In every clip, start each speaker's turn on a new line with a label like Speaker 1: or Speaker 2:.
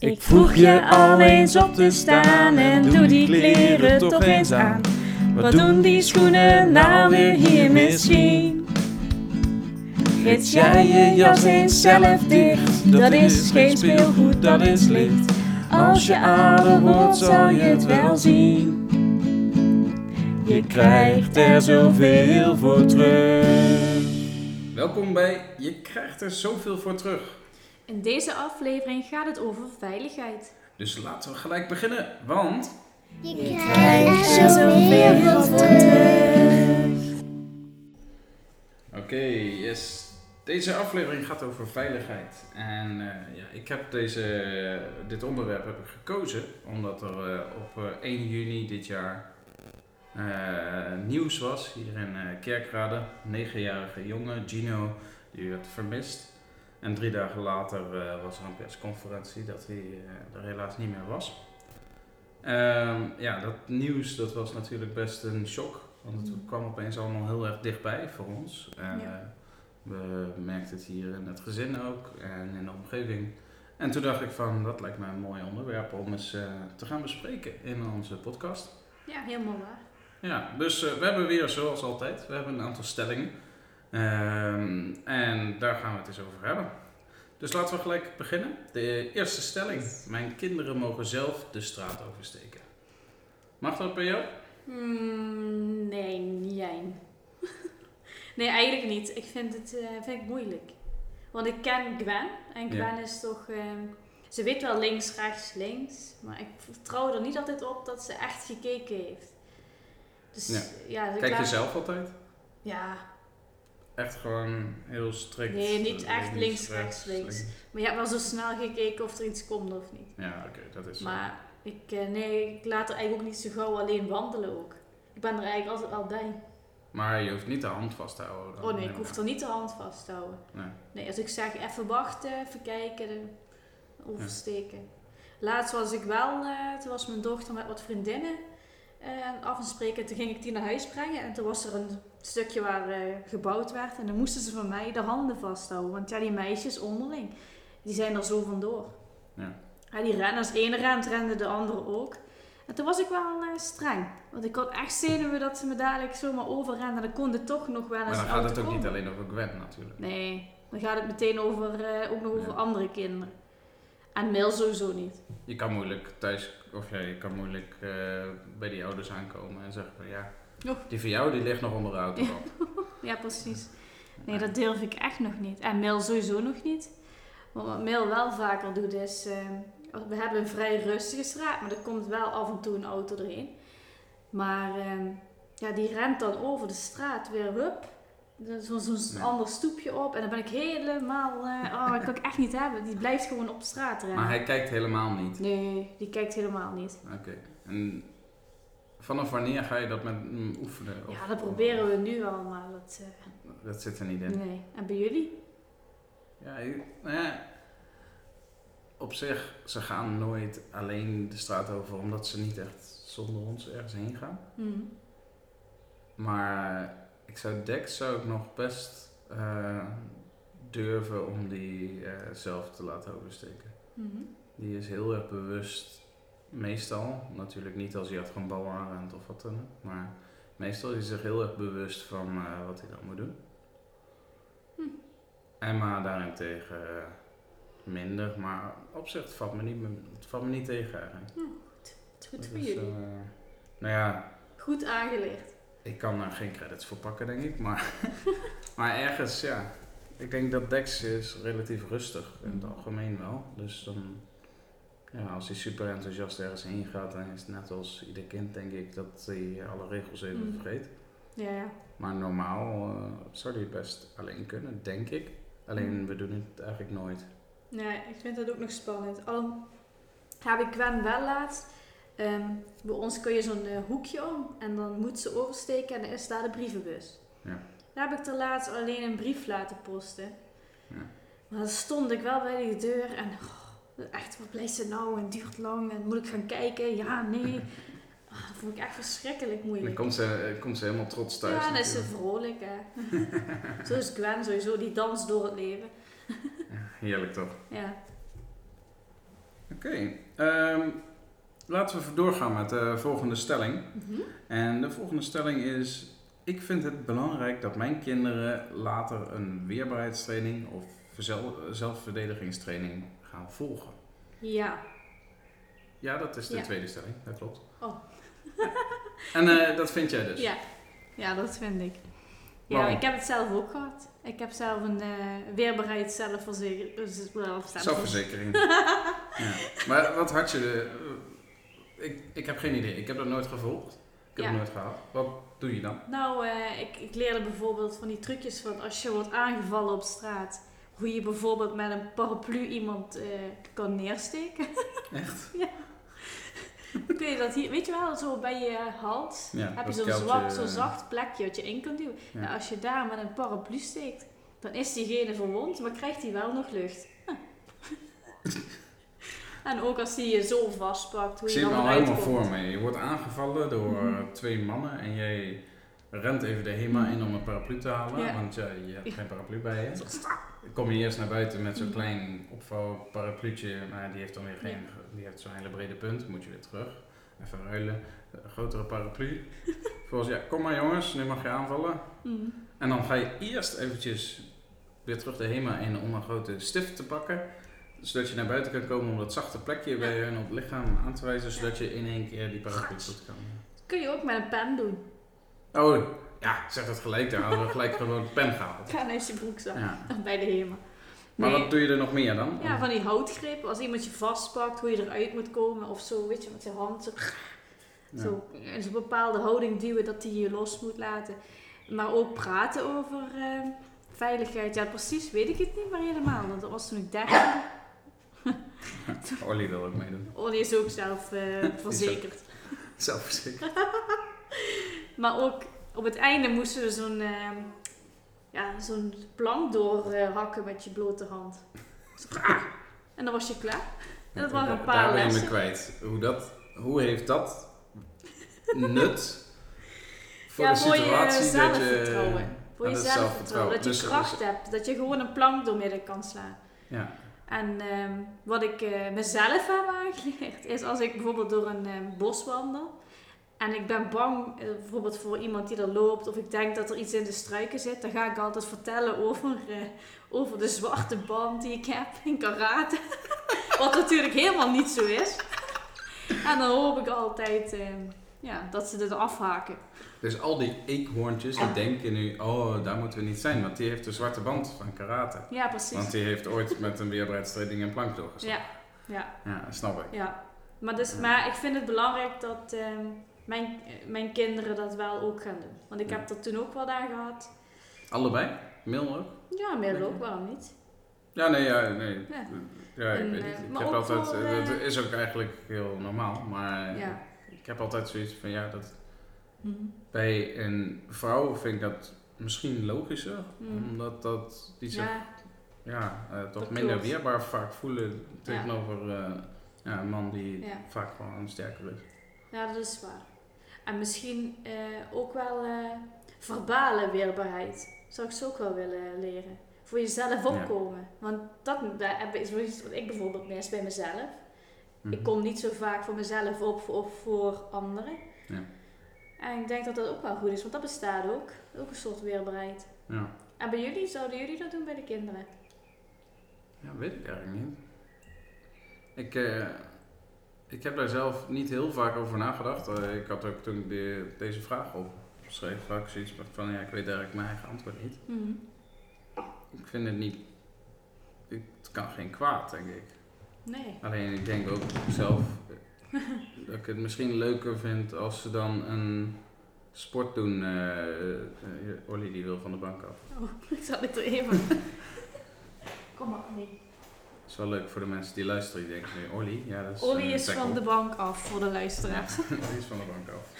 Speaker 1: Ik vroeg je al eens op te staan en doe die kleren toch eens aan. Wat doen die schoenen nou weer hier misschien? Rits jij je jas eens zelf dicht? Dat is geen speelgoed, dat is licht. Als je adem hoort, zal je het wel zien. Je krijgt er zoveel voor terug.
Speaker 2: Welkom bij Je krijgt er zoveel voor terug.
Speaker 3: In deze aflevering gaat het over veiligheid.
Speaker 2: Dus laten we gelijk beginnen, want
Speaker 1: Je krijgt er zoveel voor terug.
Speaker 2: Oké, yes. Deze aflevering gaat over veiligheid. En eh, ja, ik heb deze, dit onderwerp heb ik gekozen omdat er eh, op eh, 1 juni dit jaar eh, nieuws was hier in eh, Kerkrade. Een negenjarige jongen, Gino, die werd vermist. En drie dagen later eh, was er een persconferentie dat hij eh, er helaas niet meer was. Ehm, ja, dat nieuws dat was natuurlijk best een shock. Want het
Speaker 3: Mm.
Speaker 2: kwam opeens allemaal heel erg dichtbij voor ons. Eh,
Speaker 3: Ja.
Speaker 2: We merkten het hier in het gezin ook en in de omgeving. En toen dacht ik van, dat lijkt mij een mooi onderwerp om eens te gaan bespreken in onze podcast.
Speaker 3: Ja, helemaal waar.
Speaker 2: Ja, dus we hebben weer zoals altijd, we hebben een aantal stellingen. Ehm, en daar gaan we het eens over hebben. Dus laten we gelijk beginnen. De eerste stelling. Mijn kinderen mogen zelf de straat oversteken. Mag dat bij jou?
Speaker 3: Hmm, nee, niet jij. nee, eigenlijk niet. Ik vind het eh, vind ik moeilijk. Want ik ken Gwen. En
Speaker 2: Ja.
Speaker 3: Gwen is toch... ehm, ze weet wel links, rechts, links. Maar ik vertrouw er niet altijd op dat ze echt gekeken heeft. Dus
Speaker 2: Ja.
Speaker 3: ja, dus
Speaker 2: Kijk je zelf altijd?
Speaker 3: Ja,
Speaker 2: Echt gewoon heel strikt?
Speaker 3: Nee, niet echt links, rechts, links. maar je hebt wel zo snel gekeken of er iets komt of niet.
Speaker 2: Ja, oké, dat is zo.
Speaker 3: Maar ik, eh, nee, ik laat er eigenlijk ook niet zo gauw alleen wandelen ook. Ik ben er eigenlijk altijd wel bij.
Speaker 2: Maar je hoeft niet de hand vast te houden. dan.
Speaker 3: Oh nee, ik hoef er niet de hand vast te houden.
Speaker 2: Nee.
Speaker 3: Nee, als ik zeg even wachten, even kijken, dan oversteken. Laatst was ik wel, eh, toen was mijn dochter met wat vriendinnen eh, af en spreken. Toen ging ik die naar huis brengen en toen was er een stukje waar eh, gebouwd werd. En dan moesten ze van mij de handen vasthouden. Want ja, die meisjes onderling, die zijn er zo vandoor.
Speaker 2: Ja.
Speaker 3: Ja, die rennen, als de ene rent, rende de andere ook. En toen was ik wel eh, streng. Want ik had echt zenuwen dat ze me dadelijk zomaar overrennen. En dan kon het toch nog wel eens
Speaker 2: Maar dan gaat het ook niet alleen over Gwen natuurlijk.
Speaker 3: Nee, dan gaat het meteen over, eh, ook nog over
Speaker 2: Ja.
Speaker 3: andere kinderen. En Mil sowieso niet.
Speaker 2: Je kan moeilijk thuis, of ja, je kan moeilijk bij die ouders aankomen en zeggen van ja,
Speaker 3: Oh.
Speaker 2: die van jou die ligt nog onder de auto
Speaker 3: Ja. precies. Nee, dat durf ik echt nog niet. En Mil sowieso nog niet. Maar wat Mil wel vaker doet is... eh, we hebben een vrij rustige straat, maar er komt wel af en toe een auto erheen. Maar eh, ja, die rent dan over de straat weer, hup. Zo'n
Speaker 2: Ja.
Speaker 3: ander stoepje op. En dan ben ik helemaal... eh, oh, dat kan ik echt niet hebben. Die blijft gewoon op straat rennen.
Speaker 2: Maar hij kijkt helemaal niet.
Speaker 3: Nee, die kijkt helemaal niet.
Speaker 2: Oké. En vanaf wanneer ga je dat met hem oefenen? Of-
Speaker 3: Ja, dat proberen we nu al, maar dat... eh,
Speaker 2: Dat zit er niet in.
Speaker 3: nee. En bij jullie?
Speaker 2: Ja, nou ja, op zich, ze gaan nooit alleen de straat over omdat ze niet echt zonder ons ergens heen gaan.
Speaker 3: Mhm.
Speaker 2: Maar ik zou Dex zou ik nog best eh, durven om die eh, zelf te laten oversteken.
Speaker 3: Mhm.
Speaker 2: Die is heel erg bewust, meestal, natuurlijk niet als hij achter een bal aanrent of wat dan ook, maar meestal is hij zich heel erg bewust van eh, wat hij dan moet doen.
Speaker 3: Hm.
Speaker 2: Emma daarentegen eh, minder, maar op zich het valt me niet, het valt me niet tegen eigenlijk.
Speaker 3: Het is goed voor
Speaker 2: Dus,
Speaker 3: jullie.
Speaker 2: eh, nou ja,
Speaker 3: Goed aangeleerd.
Speaker 2: ik kan er geen credits voor pakken, denk ik. Maar, maar ergens, ja. Ik denk dat Dex is relatief rustig in het algemeen wel. Dus dan, ja, als hij super enthousiast ergens heen gaat, dan is het net als ieder kind, denk ik, dat hij alle regels even
Speaker 3: Mm.
Speaker 2: vergeet.
Speaker 3: Ja, ja.
Speaker 2: Maar normaal eh, zou hij best alleen kunnen, denk ik. Alleen we doen het eigenlijk nooit.
Speaker 3: Nee, ik vind dat ook nog spannend. Al heb ik Gwen wel laatst. ehm, bij ons kun je zo'n eh, hoekje om en dan moet ze oversteken en dan is daar de brievenbus.
Speaker 2: Ja.
Speaker 3: Daar heb ik er laatst alleen een brief laten posten.
Speaker 2: Ja.
Speaker 3: Maar dan stond ik wel bij die deur en echt, wat blijft ze nou en duurt lang en moet ik gaan kijken? Ja, nee. Ah, dat vond ik echt verschrikkelijk
Speaker 2: Dan
Speaker 3: moeilijk.
Speaker 2: komt ze, komt ze helemaal trots thuis.
Speaker 3: ja, dan is ze vrolijk. Hè. Zo is Gwen sowieso, die danst door het leven.
Speaker 2: Heerlijk toch?
Speaker 3: Ja.
Speaker 2: Oké, ehm, laten we doorgaan met de volgende stelling.
Speaker 3: Mhm.
Speaker 2: En de volgende stelling is: Ik vind het belangrijk dat mijn kinderen later een weerbaarheidstraining of zelfverdedigingstraining gaan volgen.
Speaker 3: Ja.
Speaker 2: Ja, dat is de
Speaker 3: Ja.
Speaker 2: tweede stelling, dat klopt.
Speaker 3: Oh.
Speaker 2: en eh, dat vind jij dus?
Speaker 3: Ja. ja, dat vind ik. Ja,
Speaker 2: Waarom?
Speaker 3: ik heb het zelf ook gehad. Ik heb zelf een eh weerbaarheid zelfverzekering.
Speaker 2: Zelfverzekering. ja. Maar wat had je. de- eh, ik, ik heb geen idee. Ik heb dat nooit gevolgd. Ik heb het nooit gehad. Wat doe je dan?
Speaker 3: Nou, eh, ik, ik leerde bijvoorbeeld van die trucjes van als je wordt aangevallen op straat. Hoe je bijvoorbeeld met een paraplu iemand eh, kan neersteken.
Speaker 2: Echt?
Speaker 3: Kun je dat hier, weet je wel, zo bij je hals
Speaker 2: Ja,
Speaker 3: heb je zo'n zwak,
Speaker 2: eh,
Speaker 3: zacht plekje wat je in kunt duwen.
Speaker 2: Ja.
Speaker 3: Nou, als je daar met een paraplu steekt, dan is diegene verwond, maar krijgt hij wel nog lucht. en ook als hij je zo vastpakt, hoe
Speaker 2: Ik
Speaker 3: je dan
Speaker 2: helemaal voor me. Je wordt aangevallen door
Speaker 3: Mhm.
Speaker 2: eh, twee mannen en jij rent even de HEMA in om een paraplu te halen,
Speaker 3: Ja.
Speaker 2: want ja, je hebt
Speaker 3: Ja.
Speaker 2: geen paraplu bij je. Kom je eerst naar buiten met zo'n klein opvouwparapluutje, maar die heeft dan weer geen, die heeft zo'n hele brede punt, moet je weer terug. Even ruilen, een grotere paraplu. Volgens ja, kom maar jongens, nu mag je aanvallen.
Speaker 3: Mhm.
Speaker 2: En dan ga je eerst eventjes weer terug de HEMA in om een grote stift te pakken. Zodat je naar buiten kan komen om dat zachte plekje bij hun op het lichaam aan te wijzen. Zodat je in één keer die paraplu goed kan.
Speaker 3: kun je ook met een pen doen.
Speaker 2: Oh, ja, ik zeg dat gelijk. Daar hadden we gelijk gewoon een pen gehaald.
Speaker 3: Ga naar je broekzak.
Speaker 2: Ja.
Speaker 3: Bij de HEMA.
Speaker 2: Maar
Speaker 3: Nee.
Speaker 2: wat doe je er nog meer dan?
Speaker 3: Ja, van die houtgrepen. Als iemand je vastpakt, hoe je eruit moet komen of zo, weet je, met je hand zo,
Speaker 2: Ja.
Speaker 3: zo in zo'n bepaalde houding duwen dat die je los moet laten. Maar ook praten over eh, veiligheid. Ja, precies weet ik het niet meer helemaal, want dat was toen ik 13.
Speaker 2: Olly wil ook meedoen.
Speaker 3: Ollie is ook zelf eh, verzekerd.
Speaker 2: Zelfverzekerd.
Speaker 3: Maar ook op het einde moesten we zo'n eh, ja, zo'n plank doorhakken met je blote hand. Zo, ah, en dan was je klaar. En dat waren een
Speaker 2: Daar
Speaker 3: paar
Speaker 2: ben je me
Speaker 3: lessen.
Speaker 2: kwijt. Hoe, dat, hoe heeft dat nut voor
Speaker 3: ja,
Speaker 2: de
Speaker 3: voor je
Speaker 2: situatie dat je...
Speaker 3: zelfvertrouwen. Voor je
Speaker 2: dat is
Speaker 3: zelfvertrouwen. Dat je
Speaker 2: Dus-
Speaker 3: kracht hebt. Dat je gewoon een plank doormidden kan slaan.
Speaker 2: Ja.
Speaker 3: En ehm, wat ik eh, mezelf heb aangeleerd, is als ik bijvoorbeeld door een ehm, bos wandel. En ik ben bang, eh, bijvoorbeeld voor iemand die er loopt, of ik denk dat er iets in de struiken zit, dan ga ik altijd vertellen over, eh, over de zwarte band die ik heb in karate. Wat natuurlijk helemaal niet zo is. En dan hoop ik altijd ehm, ja, dat ze er afhaken.
Speaker 2: Dus al die eekhoorntjes die denken nu, oh, daar moeten we niet zijn, want die heeft de zwarte band van karate.
Speaker 3: Ja, precies.
Speaker 2: Want die heeft ooit met een weerbaarheidstraining een plank doorgeslagen.
Speaker 3: Ja, ja.
Speaker 2: Ja, dat snap ik.
Speaker 3: Ja, maar, dus, maar ik vind het belangrijk dat ehm, mijn, eh, mijn kinderen dat wel ook gaan doen. Want ik heb er toen ook wel aan gehad.
Speaker 2: Allebei? Mil ook?
Speaker 3: Ja, middel ook, waarom niet?
Speaker 2: Ja, nee, ja, nee.
Speaker 3: Ja.
Speaker 2: Ja, ik
Speaker 3: En,
Speaker 2: weet
Speaker 3: eh,
Speaker 2: niet. Ik
Speaker 3: maar
Speaker 2: heb altijd,
Speaker 3: voor,
Speaker 2: eh,
Speaker 3: eh,
Speaker 2: dat is ook eigenlijk heel normaal, maar eh,
Speaker 3: Ja.
Speaker 2: ik heb altijd zoiets van, ja, dat
Speaker 3: Mhm.
Speaker 2: bij een vrouw vind ik dat misschien logischer,
Speaker 3: Mhm.
Speaker 2: omdat dat die zich
Speaker 3: Ja,
Speaker 2: ja, eh, toch
Speaker 3: Dat
Speaker 2: minder
Speaker 3: klopt.
Speaker 2: weerbaar vaak voelen tegenover eh, ja, een man die vaak gewoon sterker is.
Speaker 3: ja, dat is waar. En misschien eh, ook wel eh, verbale weerbaarheid. Zou ik zo ook wel willen leren. Voor jezelf
Speaker 2: Ja.
Speaker 3: opkomen. Want dat is iets wat ik bijvoorbeeld mis bij mezelf. Ik kom niet zo vaak voor mezelf op of voor anderen.
Speaker 2: Ja.
Speaker 3: En ik denk dat dat ook wel goed is, want dat bestaat ook. Ook een soort weerbaarheid.
Speaker 2: Ja.
Speaker 3: En bij jullie, zouden jullie dat doen bij de kinderen?
Speaker 2: ja, weet ik eigenlijk niet. Ik, eh, ik heb daar zelf niet heel vaak over nagedacht. Eh, ik had ook toen ik de, deze vraag opschreef, had ik zoiets van, ja, ik weet eigenlijk mijn eigen antwoord niet.
Speaker 3: Mhm.
Speaker 2: Ik vind het niet, ik, het kan geen kwaad, denk ik.
Speaker 3: Nee.
Speaker 2: Alleen ik denk ook zelf dat ik het misschien leuker vind als ze dan een sport doen. eh eh, Olly die wil van de bank af.
Speaker 3: Oh, ik zal het er even. Kom maar, nee.
Speaker 2: Dat is wel leuk voor de mensen die luisteren. Die denken nu, Olly, ja dat is
Speaker 3: Olly
Speaker 2: een
Speaker 3: is van de bank af voor de luisteraars.
Speaker 2: Die is van de bank af.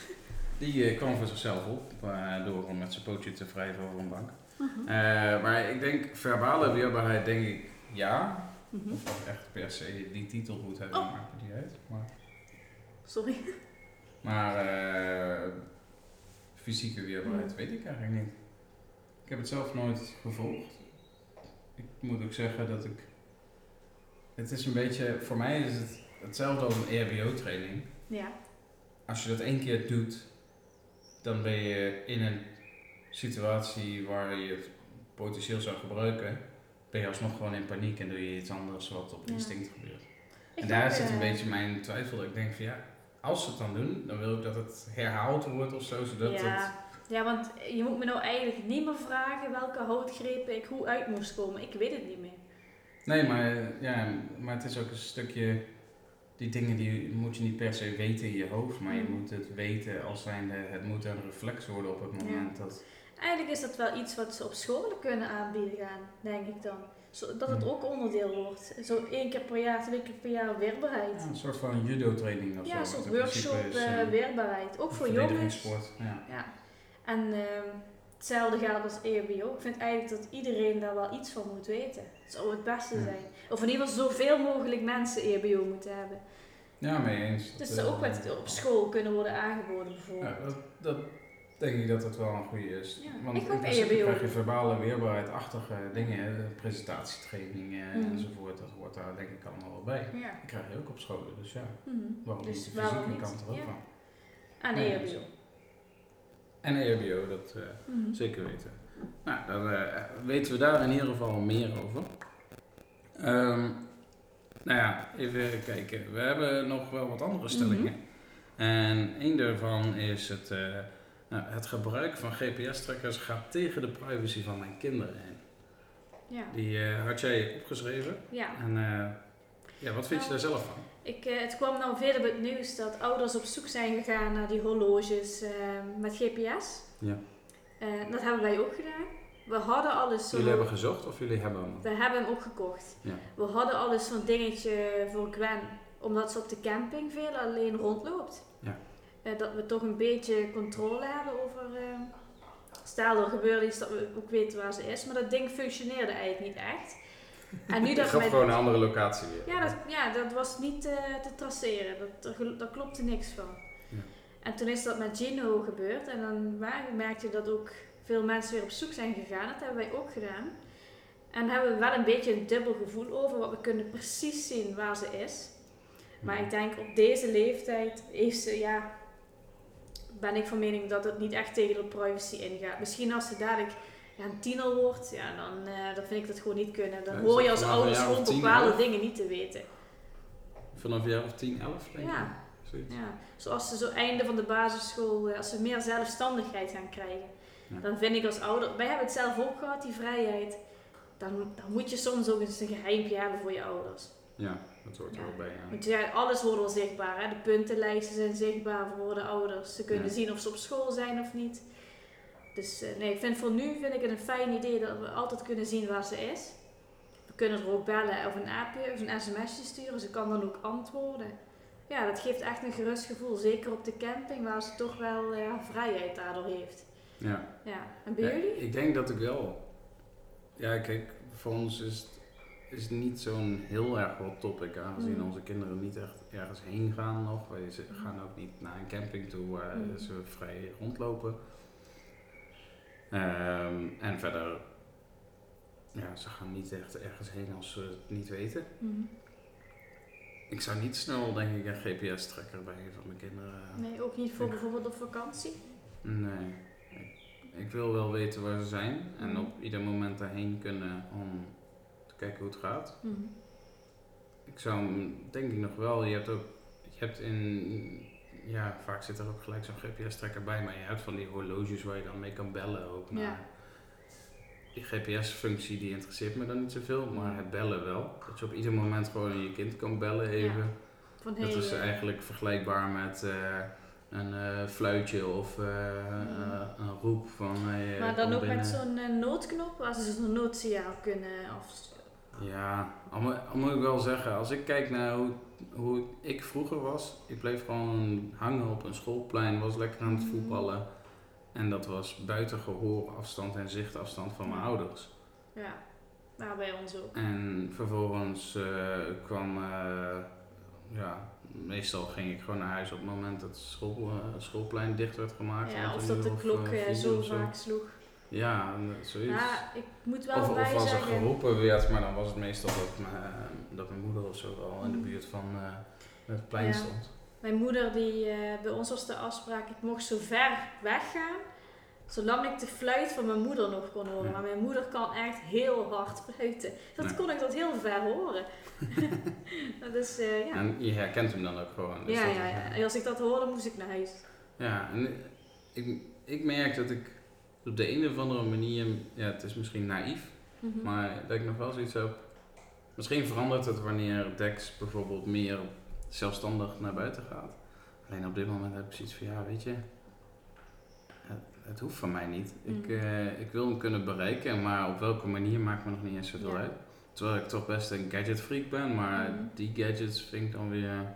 Speaker 2: Die eh, kwam voor zichzelf op eh, door om met zijn pootje te wrijven over een bank.
Speaker 3: Mhm.
Speaker 2: Eh, maar ik denk verbale weerbaarheid, denk ik ja.
Speaker 3: Mhm.
Speaker 2: Of dat echt per se die titel moet hebben,
Speaker 3: Oh.
Speaker 2: maakt niet uit. Maar,
Speaker 3: Sorry.
Speaker 2: maar eh, fysieke weerbaarheid
Speaker 3: Mhm.
Speaker 2: weet ik eigenlijk niet. Ik heb het zelf nooit gevolgd. Ik moet ook zeggen dat ik het is een beetje, voor mij is het hetzelfde als een E EHBO-training.
Speaker 3: Ja.
Speaker 2: Als je dat één keer doet, dan ben je in een situatie waar je het potentieel zou gebruiken, ben je alsnog gewoon in paniek en doe je iets anders wat op
Speaker 3: Ja.
Speaker 2: instinct gebeurt.
Speaker 3: Ik
Speaker 2: en daar zit een
Speaker 3: eh,
Speaker 2: beetje mijn twijfel. Dat ik denk van ja, als ze het dan doen, dan wil ik dat het herhaald wordt of zo, zodat het...
Speaker 3: ja. ja, want je moet me nou eigenlijk niet meer vragen welke houtgrepen ik hoe uit moest komen. Ik weet het niet meer.
Speaker 2: Nee, maar, ja, maar het is ook een stukje... Die dingen die moet je niet per se weten in je hoofd, maar je
Speaker 3: Mm.
Speaker 2: moet het weten als zijnde... Het moet een reflex worden op het moment dat...
Speaker 3: Eigenlijk is dat wel iets wat ze op scholen kunnen aanbieden gaan, denk ik dan. Zo, dat het
Speaker 2: Hmm.
Speaker 3: ook onderdeel wordt. Zo één keer per jaar, twee keer per jaar weerbaarheid.
Speaker 2: Ja, een soort van judo-training of
Speaker 3: Ja,
Speaker 2: zo.
Speaker 3: een
Speaker 2: wat
Speaker 3: soort workshop
Speaker 2: is,
Speaker 3: eh,
Speaker 2: eh,
Speaker 3: weerbaarheid. Ook
Speaker 2: een
Speaker 3: voor jongens.
Speaker 2: Ja.
Speaker 3: Ja. En ehm, hetzelfde geldt als EHBO. Ik vind eigenlijk dat iedereen daar wel iets van moet weten. Het zou het beste zijn. Of in ieder geval zoveel mogelijk mensen EHBO moeten hebben.
Speaker 2: ja, mee eens.
Speaker 3: Dus
Speaker 2: Dat,
Speaker 3: ze
Speaker 2: eh,
Speaker 3: ook wat op school kunnen worden aangeboden bijvoorbeeld.
Speaker 2: Ja, dat, dat denk ik dat dat wel een goede is.
Speaker 3: Ja,
Speaker 2: Want
Speaker 3: ik
Speaker 2: in principe
Speaker 3: EHBO.
Speaker 2: krijg je verbale weerbaarheid-achtige dingen, presentatietrainingen
Speaker 3: Mhm.
Speaker 2: enzovoort. Dat hoort daar denk ik allemaal wel bij.
Speaker 3: Ja.
Speaker 2: Dat krijg je ook op scholen, dus ja.
Speaker 3: Mhm.
Speaker 2: Waarom
Speaker 3: Dus
Speaker 2: niet? De fysieke kant er ook van.
Speaker 3: Aan
Speaker 2: Nee,
Speaker 3: EHBO.
Speaker 2: En EHBO, dat eh,
Speaker 3: Mhm.
Speaker 2: zeker weten. Nou, dan eh, weten we daar in ieder geval meer over. Ehm, nou ja, even kijken. We hebben nog wel wat andere stellingen.
Speaker 3: Mhm.
Speaker 2: En één daarvan is het, eh, nou, het gebruik van GPS-trackers gaat tegen de privacy van mijn kinderen in.
Speaker 3: Ja.
Speaker 2: Die had jij opgeschreven.
Speaker 3: ja.
Speaker 2: En ja, wat vind je daar zelf van?
Speaker 3: Ik, eh, het kwam nou verder bij het nieuws dat ouders op zoek zijn gegaan naar die horloges eh, met GPS.
Speaker 2: Ja.
Speaker 3: Eh, dat hebben wij ook gedaan. We hadden alles zo...
Speaker 2: Jullie hebben gezocht of jullie hebben hem?
Speaker 3: We hebben hem ook gekocht.
Speaker 2: Ja.
Speaker 3: We hadden alles zo'n dingetje voor Gwen, omdat ze op de camping veel alleen rondloopt.
Speaker 2: Ja.
Speaker 3: Dat we toch een beetje controle hebben over. stel er gebeurt iets dat we ook weten waar ze is, maar dat ding functioneerde eigenlijk niet echt. En nu
Speaker 2: Ik
Speaker 3: dat
Speaker 2: gaf
Speaker 3: met-
Speaker 2: gewoon een andere locatie weer.
Speaker 3: ja, dat, ja, dat was niet eh, te traceren. Dat, er- daar klopte niks van.
Speaker 2: Ja.
Speaker 3: En toen is dat met Gino gebeurd. En dan merkte je dat ook veel mensen weer op zoek zijn gegaan. Dat hebben wij ook gedaan. En hebben we wel een beetje een dubbel gevoel over. Want we kunnen precies zien waar ze is. Maar ik denk op deze leeftijd heeft ze, ja, ben ik van mening dat het niet echt tegen de privacy ingaat. Misschien als ze dadelijk ja, een tiener wordt, ja, dan, dan vind ik dat gewoon niet kunnen. Dan hoor je als ouders gewoon
Speaker 2: 10,
Speaker 3: bepaalde
Speaker 2: 11?
Speaker 3: dingen niet te weten.
Speaker 2: Vanaf jaar of 10, 11 denk ik.
Speaker 3: Ja.
Speaker 2: Zoiets.
Speaker 3: Ja, zoals ze zo einde van de basisschool, eh, als ze meer zelfstandigheid gaan krijgen.
Speaker 2: Ja.
Speaker 3: Dan vind ik als ouder, wij hebben het zelf ook gehad, die vrijheid. Dan, dan moet je soms ook eens een geheimpje hebben voor je ouders.
Speaker 2: Ja, dat hoort er
Speaker 3: Ja.
Speaker 2: wel bij. Ja.
Speaker 3: Want ja, alles wordt wel zichtbaar. Hè? De puntenlijsten zijn zichtbaar voor de ouders. Ze kunnen zien of ze op school zijn of niet. Dus eh, nee, ik vind voor nu vind ik het een fijn idee dat we altijd kunnen zien waar ze is. We kunnen er ook bellen of een appje of een sms'je sturen. Ze kan dan ook antwoorden. Ja, dat geeft echt een gerust gevoel. Zeker op de camping waar ze toch wel eh, vrijheid daardoor heeft.
Speaker 2: Ja.
Speaker 3: Ja, en bij
Speaker 2: Ja,
Speaker 3: jullie?
Speaker 2: ik denk dat ik wel. Ja, kijk, voor ons is het, is niet zo'n heel erg hot topic, aangezien
Speaker 3: Mm.
Speaker 2: onze kinderen niet echt ergens heen gaan nog. Wij ze- gaan ook niet naar een camping toe waar
Speaker 3: Mm.
Speaker 2: ze vrij rondlopen. Ehm, en verder, ja, ze gaan niet echt ergens heen als ze het niet weten.
Speaker 3: Mhm.
Speaker 2: Ik zou niet snel, denk ik, een GPS-tracker bij een van mijn kinderen.
Speaker 3: Nee, ook niet voor
Speaker 2: Ik-
Speaker 3: bijvoorbeeld op vakantie?
Speaker 2: Nee. Ik, ik wil wel weten waar ze zijn en
Speaker 3: Mhm.
Speaker 2: op ieder moment daarheen kunnen om te kijken hoe het gaat.
Speaker 3: Mhm.
Speaker 2: Ik zou denk ik nog wel, je hebt ook, je hebt in, ja, vaak zit er ook gelijk zo'n GPS-trekker bij, maar je hebt van die horloges waar je dan mee kan bellen ook. Maar
Speaker 3: Ja.
Speaker 2: Die GPS-functie die interesseert me dan niet zoveel, maar het bellen wel. Dat je op ieder moment gewoon je kind kan bellen even. Dat is
Speaker 3: eh,
Speaker 2: eigenlijk vergelijkbaar met eh, een eh, fluitje of een roep van...
Speaker 3: Maar dan ook met zo'n noodknop waar ze zo'n noodsignaal kunnen afsturen.
Speaker 2: Ja, al moet, al moet ik wel zeggen, als ik kijk naar hoe, hoe ik vroeger was, ik bleef gewoon hangen op een schoolplein, was lekker aan het
Speaker 3: Mm.
Speaker 2: voetballen. En dat was buiten gehoorafstand en zichtafstand van mijn ouders.
Speaker 3: Ja, nou bij ons ook.
Speaker 2: En vervolgens eh, kwam, eh, ja, meestal ging ik gewoon naar huis op het moment dat het school, eh, schoolplein dicht werd gemaakt.
Speaker 3: Ja, of dat de klok zo vaak sloeg.
Speaker 2: Ja, zoiets.
Speaker 3: Ja, ik moet wel
Speaker 2: of,
Speaker 3: bij
Speaker 2: of als er geroepen werd, maar dan was het meestal dat mijn, dat mijn moeder of zo al in de
Speaker 3: Mm.
Speaker 2: buurt van eh, het plein
Speaker 3: Ja.
Speaker 2: stond.
Speaker 3: Mijn moeder, die, eh, bij ons was de afspraak, ik mocht zo ver weggaan, zolang ik de fluit van mijn moeder nog kon horen.
Speaker 2: Ja.
Speaker 3: Maar mijn moeder kan echt heel hard fluiten. Dat kon ik tot heel ver horen. dat is, eh, ja.
Speaker 2: En je herkent hem dan ook gewoon. dus
Speaker 3: ja, ja, ja. En als ik dat hoorde, moest ik naar huis.
Speaker 2: Ja, en ik, ik merk dat ik op de een of andere manier, ja, het is misschien naïef,
Speaker 3: Mhm.
Speaker 2: maar dat ik nog wel zoiets heb. Misschien verandert het wanneer Dex bijvoorbeeld meer zelfstandig naar buiten gaat. Alleen op dit moment heb ik zoiets van, ja, weet je, het, het hoeft van mij niet. Ik,
Speaker 3: Mhm.
Speaker 2: eh, ik wil hem kunnen bereiken, maar op welke manier maakt me nog niet eens zoveel
Speaker 3: Ja.
Speaker 2: uit. Terwijl ik toch best een gadget freak ben, maar
Speaker 3: Mhm.
Speaker 2: die gadgets vind ik dan weer...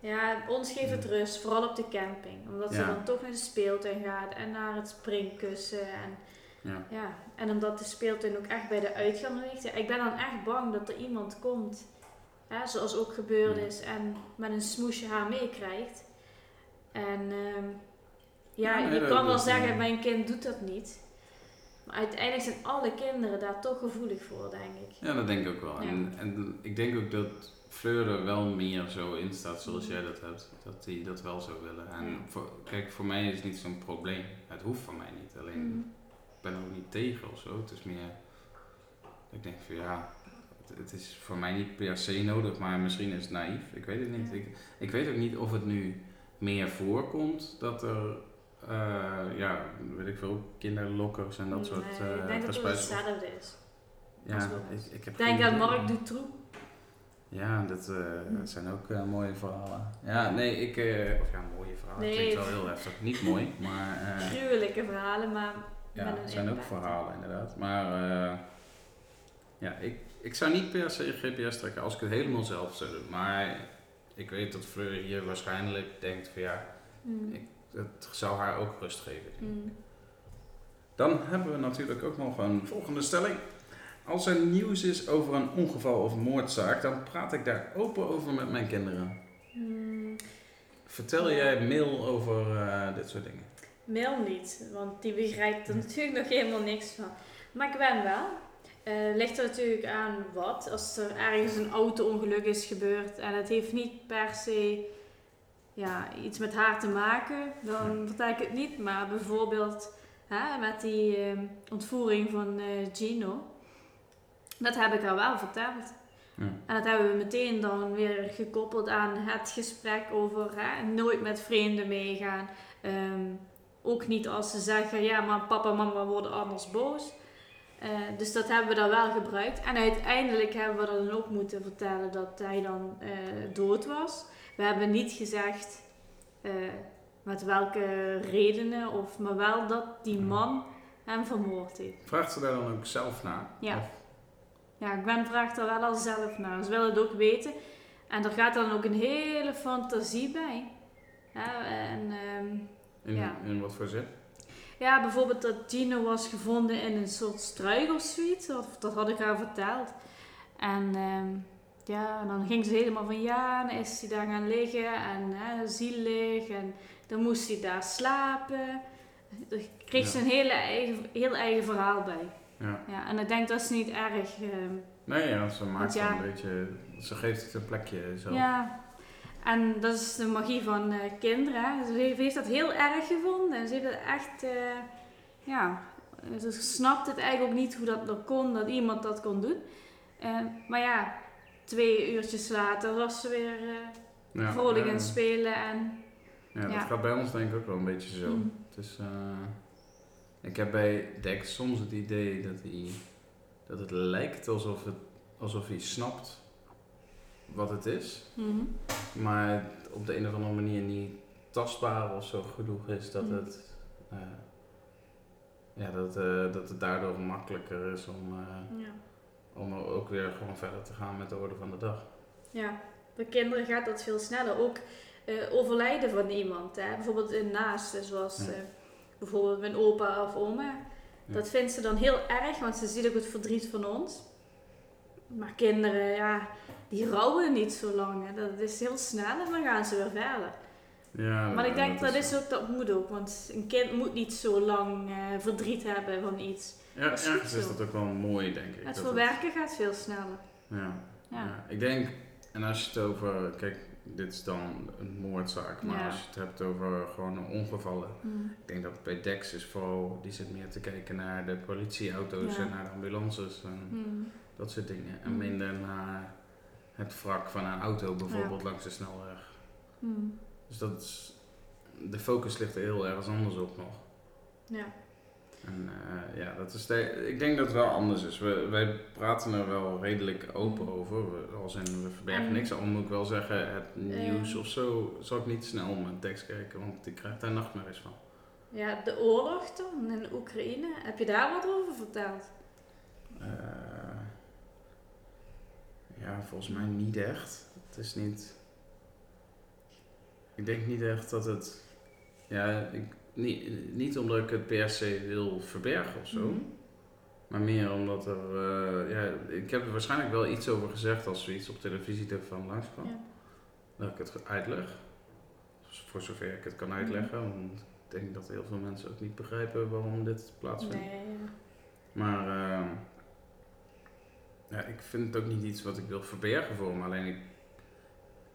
Speaker 3: Ja, ons geeft het rust, vooral op de camping. Omdat ze dan toch naar de speeltuin gaat en naar het springkussen. En,
Speaker 2: Ja.
Speaker 3: ja. En omdat de speeltuin ook echt bij de uitgang ligt. Ja, ik ben dan echt bang dat er iemand komt, hè, zoals ook gebeurd is, en met een smoesje haar meekrijgt. En ehm, ja, je kan wel zeggen, mijn kind doet dat niet. Maar uiteindelijk zijn alle kinderen daar toch gevoelig voor, denk ik.
Speaker 2: Ja, dat denk ik ook wel.
Speaker 3: Ja.
Speaker 2: En, en ik denk ook dat Fleur er wel meer zo in staat zoals jij dat hebt. Dat hij dat wel zou willen. En
Speaker 3: Ja.
Speaker 2: voor, kijk, voor mij is het niet zo'n probleem. Het hoeft van mij niet. Alleen,
Speaker 3: Mhm.
Speaker 2: Ben er ook niet tegen of zo. Het is meer, dat ik denk van ja, het, het is voor mij niet per se nodig, maar misschien is het naïef. Ik weet het niet. Ik, ik weet ook niet of het nu meer voorkomt dat er, eh, ja, weet ik veel, kinderlokkers en dat soort eh
Speaker 3: ik denk dat het hetzelfde is.
Speaker 2: Ja, ik, ik heb
Speaker 3: denk
Speaker 2: idee.
Speaker 3: Mark Dutroux.
Speaker 2: Ja, dat, eh, dat zijn ook eh, mooie verhalen. Ja, nee, ik... eh, of ja, mooie verhalen.
Speaker 3: Nee.
Speaker 2: klinkt wel heel heftig. Niet mooi, maar... eh,
Speaker 3: Gruwelijke verhalen, maar
Speaker 2: ja, het zijn ook verhalen inderdaad. Maar eh, ja, ik, ik zou niet per se GPS trekken als ik het helemaal zelf zou doen. Maar ik weet dat Fleur hier waarschijnlijk denkt van ja,
Speaker 3: Mm.
Speaker 2: ik, het zou haar ook rust geven.
Speaker 3: Mm.
Speaker 2: Dan hebben we natuurlijk ook nog een volgende stelling. Als er nieuws is over een ongeval of moordzaak, dan praat ik daar open over met mijn kinderen.
Speaker 3: Mm.
Speaker 2: Vertel jij mail over eh, dit soort dingen?
Speaker 3: Mail niet, want die begrijpt er natuurlijk nog helemaal niks van. Maar ik ben wel. Eh ligt er natuurlijk aan wat. Als er ergens een auto-ongeluk is gebeurd en het heeft niet per se ja, iets met haar te maken, dan vertel ik het niet. Maar bijvoorbeeld hè, met die eh, ontvoering van eh, Gino, dat heb ik haar wel verteld.
Speaker 2: Ja.
Speaker 3: En dat hebben we meteen dan weer gekoppeld aan het gesprek over hè, nooit met vreemden meegaan. Ehm, ook niet als ze zeggen, ja, maar papa en mama worden anders boos. Eh, dus dat hebben we dan wel gebruikt. En uiteindelijk hebben we dan ook moeten vertellen dat hij dan eh, dood was. We hebben niet gezegd eh, met welke redenen, of, maar wel dat die man hem vermoord heeft.
Speaker 2: Vraagt ze daar dan ook zelf naar?
Speaker 3: Ja.
Speaker 2: Of-
Speaker 3: Ja, Gwen vraagt er wel al zelf naar. Ze willen het ook weten. En er gaat dan ook een hele fantasie bij. Ja, en, ehm,
Speaker 2: in,
Speaker 3: Ja.
Speaker 2: in wat voor zin?
Speaker 3: ja, bijvoorbeeld dat Gino was gevonden in een soort struik of zoiets. Dat, dat had ik haar verteld. En ehm, ja, en dan ging ze helemaal van ja, dan is hij daar gaan liggen en hè, zielig. En dan moest hij daar slapen. Daar kreeg ze een hele eigen, heel eigen verhaal bij.
Speaker 2: Ja.
Speaker 3: Ja, en ik denk dat is niet erg. ehm,
Speaker 2: Nee, ja, ze maakt
Speaker 3: ja.
Speaker 2: een beetje... Ze geeft het een plekje zo.
Speaker 3: Ja, en dat is de magie van eh, kinderen. hè. Ze heeft, dat heel erg gevonden. En ze heeft echt, eh, ja, ze snapt het eigenlijk ook niet hoe dat kon, dat iemand dat kon doen. Eh, maar ja, twee uurtjes later was ze weer
Speaker 2: Ja,
Speaker 3: vrolijk
Speaker 2: ja.
Speaker 3: aan het spelen. En,
Speaker 2: Ja, dat
Speaker 3: Ja.
Speaker 2: gaat bij ons denk ik ook wel een beetje zo.
Speaker 3: Mm.
Speaker 2: Het is, eh, ik heb bij Dex soms het idee dat, hij, dat het lijkt alsof, het, alsof hij snapt wat het is.
Speaker 3: Mhm.
Speaker 2: Maar op de een of andere manier niet tastbaar of zo genoeg is dat
Speaker 3: Mm.
Speaker 2: het... eh, ja, dat, eh, dat het daardoor makkelijker is om, eh,
Speaker 3: ja.
Speaker 2: om ook weer gewoon verder te gaan met de orde van de dag.
Speaker 3: ja, bij kinderen gaat dat veel sneller. Ook overlijden van iemand. Hè? Bijvoorbeeld een naaste, zoals
Speaker 2: Ja.
Speaker 3: eh, bijvoorbeeld mijn opa of oma.
Speaker 2: Ja.
Speaker 3: Dat vindt ze dan heel erg, want ze ziet ook het verdriet van ons. Maar kinderen, ja, die rouwen niet zo lang. Hè. Dat is heel snel en dan gaan ze weer verder.
Speaker 2: Ja,
Speaker 3: Maar ik denk dat,
Speaker 2: is
Speaker 3: is ook, dat moet ook, want een kind moet niet zo lang eh, verdriet hebben van iets.
Speaker 2: Ja,
Speaker 3: dat is
Speaker 2: ergens is dat ook wel mooi, denk ik.
Speaker 3: Het
Speaker 2: dat
Speaker 3: verwerken gaat veel sneller.
Speaker 2: ja,
Speaker 3: Ja.
Speaker 2: Ik denk, en als je het over, kijk, dit is dan een moordzaak, maar als je het hebt over gewoon ongevallen.
Speaker 3: Mm.
Speaker 2: Ik denk dat bij Dex is vooral, die zit meer te kijken naar de politieauto's en naar de ambulances en
Speaker 3: Mm.
Speaker 2: Dat soort dingen. En
Speaker 3: Mm.
Speaker 2: minder naar het wrak van een auto bijvoorbeeld langs de snelweg.
Speaker 3: Mm.
Speaker 2: Dus dat is, de focus ligt er heel ergens anders op nog.
Speaker 3: Ja.
Speaker 2: En eh, ja, dat is de, ik denk dat het wel anders is. We, wij praten er wel redelijk open
Speaker 3: Mm.
Speaker 2: over. We, als in, we verbergen
Speaker 3: En-
Speaker 2: niks. Al moet ik wel zeggen, het nieuws
Speaker 3: Eh.
Speaker 2: of zo zal ik niet snel met tekst kijken, want ik krijg daar nachtmerries van.
Speaker 3: ja, de oorlog dan in Oekraïne, heb je daar wat over verteld?
Speaker 2: Eh, ja, volgens mij niet echt. Het is niet. Ik denk niet echt dat het. Ja, ik, niet, niet omdat ik het per se wil verbergen of zo.
Speaker 3: Mhm.
Speaker 2: Maar meer omdat er. eh, ja, ik heb er waarschijnlijk wel iets over gezegd als zoiets op televisie ervan langskwam.
Speaker 3: Ja.
Speaker 2: Dat ik het uitleg. Dus voor zover ik het kan
Speaker 3: Mhm.
Speaker 2: uitleggen. Want ik denk dat heel veel mensen ook niet begrijpen waarom dit plaatsvindt.
Speaker 3: Nee.
Speaker 2: Maar ehm, ja, ik vind het ook niet iets wat ik wil verbergen voor hem. Alleen ik,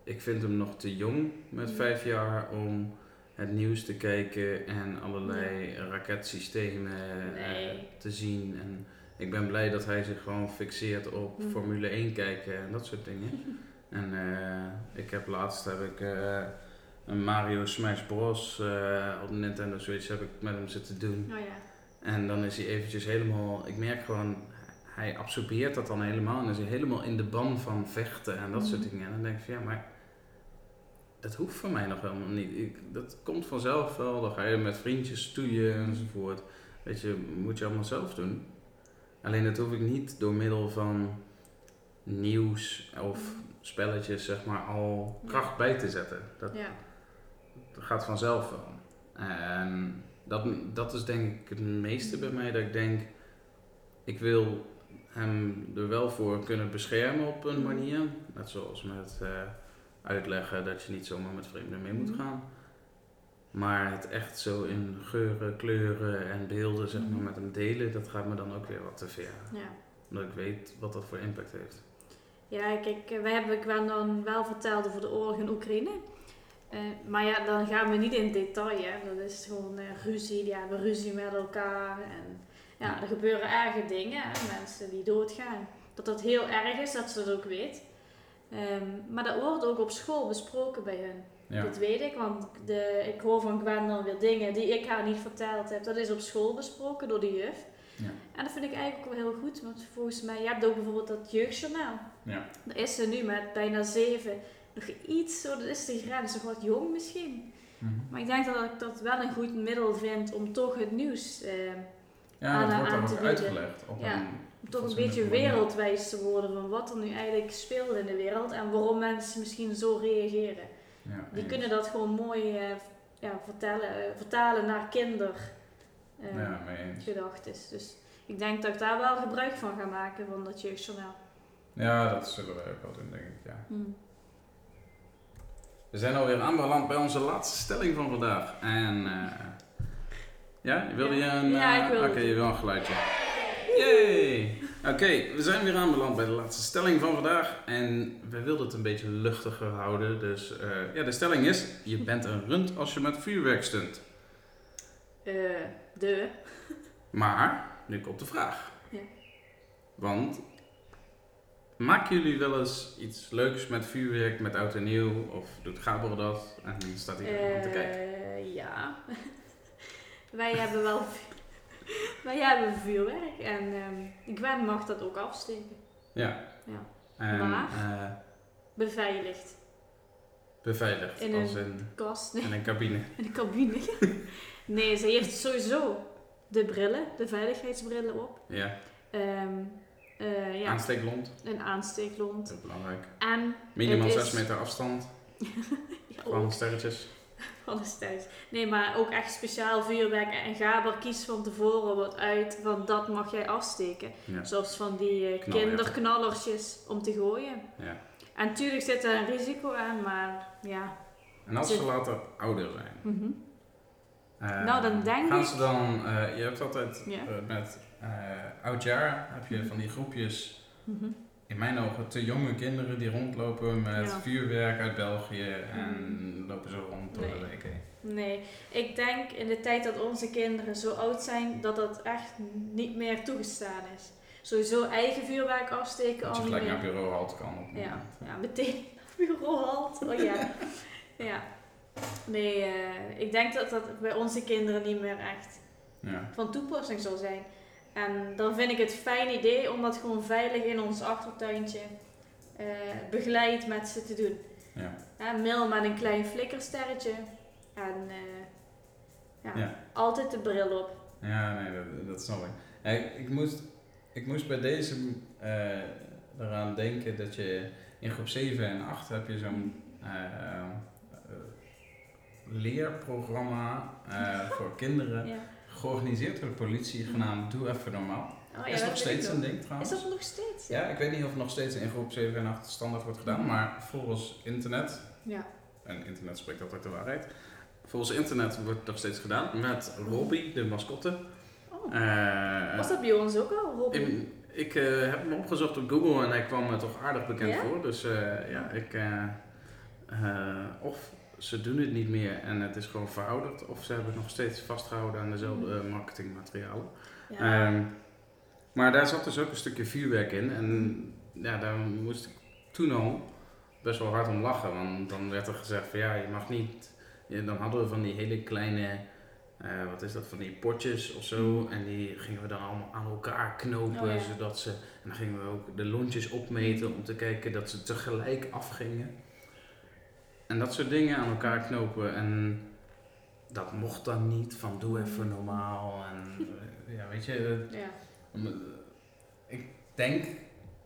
Speaker 2: ik vind hem nog te jong met
Speaker 3: Ja.
Speaker 2: vijf jaar om het nieuws te kijken en allerlei raketsystemen eh, te zien. En ik ben blij dat hij zich gewoon fixeert op
Speaker 3: Mm.
Speaker 2: Formule 1 kijken en dat soort dingen. en eh, ik heb laatst heb ik eh, een Mario Smash Bros. op Nintendo Switch heb ik met hem zitten doen.
Speaker 3: Oh ja.
Speaker 2: En dan is hij eventjes helemaal, ik merk gewoon, hij absorbeert dat dan helemaal en is hij helemaal in de ban van vechten en dat soort
Speaker 3: Mhm.
Speaker 2: dingen. En dan denk ik van ja, maar dat hoeft voor mij nog helemaal niet. Ik, dat komt vanzelf wel, dan ga je met vriendjes stoeien enzovoort. Weet je, moet je allemaal zelf doen. Alleen dat hoef ik niet door middel van nieuws of spelletjes zeg maar al
Speaker 3: Ja.
Speaker 2: kracht bij te zetten. Dat,
Speaker 3: Ja.
Speaker 2: dat gaat vanzelf wel. En dat, dat is denk ik het meeste bij mij dat ik denk, ik wil hem er wel voor kunnen beschermen op een
Speaker 3: Mhm.
Speaker 2: manier. Net zoals met eh, uitleggen dat je niet zomaar met vreemden mee moet
Speaker 3: Mhm.
Speaker 2: gaan. Maar het echt zo in geuren, kleuren en beelden zeg maar,
Speaker 3: Mhm.
Speaker 2: met hem delen, dat gaat me dan ook weer wat te ver.
Speaker 3: ja.
Speaker 2: Omdat ik weet wat dat voor impact heeft.
Speaker 3: Ja, kijk, eh, wij hebben Gwen dan wel verteld over de oorlog in Oekraïne. Eh, maar ja, dan gaan we niet in detail. Hè. Dat is gewoon ruzie. Die hebben ruzie met elkaar. En ja, er gebeuren erge dingen. Hè. Mensen die doodgaan. Dat dat heel erg is, dat ze dat ook weet. Ehm, maar dat wordt ook op school besproken bij hun.
Speaker 2: Ja.
Speaker 3: Dat weet ik, want de, ik hoor van Gwen dan weer dingen die ik haar niet verteld heb. Dat is op school besproken door de juf.
Speaker 2: Ja.
Speaker 3: En dat vind ik eigenlijk ook wel heel goed, want volgens mij, je hebt ook bijvoorbeeld dat jeugdjournaal.
Speaker 2: Ja.
Speaker 3: Daar is ze nu met bijna zeven nog iets, zo, dat is de grens, nog wat jong misschien.
Speaker 2: Mhm.
Speaker 3: Maar ik denk dat ik dat wel een goed middel vind om toch het nieuws, eh,
Speaker 2: Ja,
Speaker 3: Aan-
Speaker 2: dat wordt dan
Speaker 3: te
Speaker 2: ook
Speaker 3: bieden.
Speaker 2: uitgelegd. Op
Speaker 3: Ja.
Speaker 2: een,
Speaker 3: om toch een beetje wereldwijs te worden van wat er nu eigenlijk speelt in de wereld en waarom mensen misschien zo reageren.
Speaker 2: Ja,
Speaker 3: Die kunnen dat gewoon mooi eh, ja, vertellen, eh, vertalen naar kinder. eh, gedachtes. Dus ik denk dat ik daar wel gebruik van ga maken van dat jeugdjournaal.
Speaker 2: Ja, dat zullen wij ook wel doen, denk ik. Ja.
Speaker 3: Hmm.
Speaker 2: We zijn alweer aanbeland bij onze laatste stelling van vandaag. En ja, wilde je een...
Speaker 3: Ja,
Speaker 2: eh,
Speaker 3: ik wilde
Speaker 2: Oké, je wil een geluidje. Yay! Oké, we zijn weer aanbeland bij de laatste stelling van vandaag. En we wilden het een beetje luchtiger houden. Dus eh, ja, de stelling is... Je bent een rund als je met vuurwerk stunt.
Speaker 3: Eh, de.
Speaker 2: Maar, nu komt de vraag.
Speaker 3: Ja.
Speaker 2: Want, maken jullie wel eens iets leuks met vuurwerk, met oud en nieuw? Of doet Gabor dat en staat hij aan te kijken?
Speaker 3: Eh, ja. wij hebben wel. wij hebben vuurwerk en ehm Gwen mag dat ook afsteken.
Speaker 2: Ja.
Speaker 3: Ja.
Speaker 2: En,
Speaker 3: Maar?
Speaker 2: eh,
Speaker 3: Beveiligd.
Speaker 2: beveiligd,
Speaker 3: In
Speaker 2: als
Speaker 3: een-
Speaker 2: in,
Speaker 3: Kast, nee,
Speaker 2: in een cabine.
Speaker 3: in de cabine. nee, ze heeft sowieso de brillen, de veiligheidsbrillen op.
Speaker 2: Ja.
Speaker 3: Ehm, eh, ja,
Speaker 2: Aansteeklont,
Speaker 3: een aansteeklont.
Speaker 2: heel belangrijk.
Speaker 3: En
Speaker 2: Minimaal
Speaker 3: Het
Speaker 2: 6
Speaker 3: is-
Speaker 2: meter afstand,
Speaker 3: ja,
Speaker 2: gewoon sterretjes.
Speaker 3: Alles thuis. Nee, maar ook echt speciaal vuurwerk. En Gaber kiest van tevoren wat uit van dat mag jij afsteken.
Speaker 2: Ja.
Speaker 3: Zoals van die
Speaker 2: Knallerten.
Speaker 3: kinderknallertjes om te gooien.
Speaker 2: Ja.
Speaker 3: En natuurlijk zit er een risico aan, maar ja,
Speaker 2: En als
Speaker 3: Ze-
Speaker 2: later ouder zijn. Eh,
Speaker 3: Nou, dan denk
Speaker 2: gaan
Speaker 3: ik-
Speaker 2: ze dan, eh, je hebt altijd met oudjaar heb je van die groepjes,
Speaker 3: Mhm.
Speaker 2: In mijn ogen te jonge kinderen die rondlopen met
Speaker 3: Ja.
Speaker 2: vuurwerk uit België en lopen zo rond door de
Speaker 3: Nee.
Speaker 2: week heen.
Speaker 3: Nee, ik denk in de tijd dat onze kinderen zo oud zijn, dat dat echt niet meer toegestaan is. Sowieso eigen vuurwerk afsteken
Speaker 2: Dat
Speaker 3: al
Speaker 2: je
Speaker 3: niet
Speaker 2: gelijk
Speaker 3: meer.
Speaker 2: naar bureau halt kan op
Speaker 3: Ja, ja meteen bureau halt. Oh ja. ja. Nee, eh, ik denk dat dat bij onze kinderen niet meer echt
Speaker 2: Ja.
Speaker 3: van toepassing zal zijn. En dan vind ik het fijn idee om dat gewoon veilig in ons achtertuintje eh, begeleid met ze te doen.
Speaker 2: Ja.
Speaker 3: Mil met een klein flikkersterretje. En eh, ja,
Speaker 2: Ja.
Speaker 3: altijd de bril op.
Speaker 2: Ja, nee, dat, dat snap ik. Ik, ik moest, ik moest bij deze eh, eraan denken dat je in groep 7 en 8 heb je zo'n leerprogramma voor kinderen
Speaker 3: Ja.
Speaker 2: Georganiseerd door de politie genaamd Doe Even Normaal.
Speaker 3: Oh, ja,
Speaker 2: is
Speaker 3: dat
Speaker 2: nog steeds een ding trouwens.
Speaker 3: Is dat nog steeds?
Speaker 2: Ja, ik weet niet of het nog steeds in groep 7 en 8 standaard wordt gedaan, maar volgens internet,
Speaker 3: Ja.
Speaker 2: en internet spreekt altijd de waarheid, volgens internet wordt het nog steeds gedaan met Robbie, de mascotte.
Speaker 3: Oh.
Speaker 2: Eh,
Speaker 3: Was dat bij ons ook al,
Speaker 2: in- ik eh, heb hem opgezocht op Google en hij kwam me toch aardig bekend
Speaker 3: Ja?
Speaker 2: voor. Dus eh, ja, ik. eh, eh, of ze doen het niet meer en het is gewoon verouderd, of ze hebben het nog steeds vastgehouden aan dezelfde
Speaker 3: Mhm.
Speaker 2: marketingmaterialen.
Speaker 3: Ja.
Speaker 2: Ehm, maar daar zat dus ook een stukje vuurwerk in. En ja, daar moest ik toen al best wel hard om lachen. Want dan werd er gezegd van ja, je mag niet... Ja, dan hadden we van die hele kleine, eh, wat is dat, van die potjes of zo. En die gingen we dan allemaal aan elkaar knopen.
Speaker 3: Oh ja.
Speaker 2: Zodat ze, en dan gingen we ook de lontjes opmeten om te kijken dat ze tegelijk afgingen. En dat soort dingen aan elkaar knopen. En dat mocht dan niet, van doe even normaal. En eh, ja, weet je,
Speaker 3: ja.
Speaker 2: om, eh, Ik denk,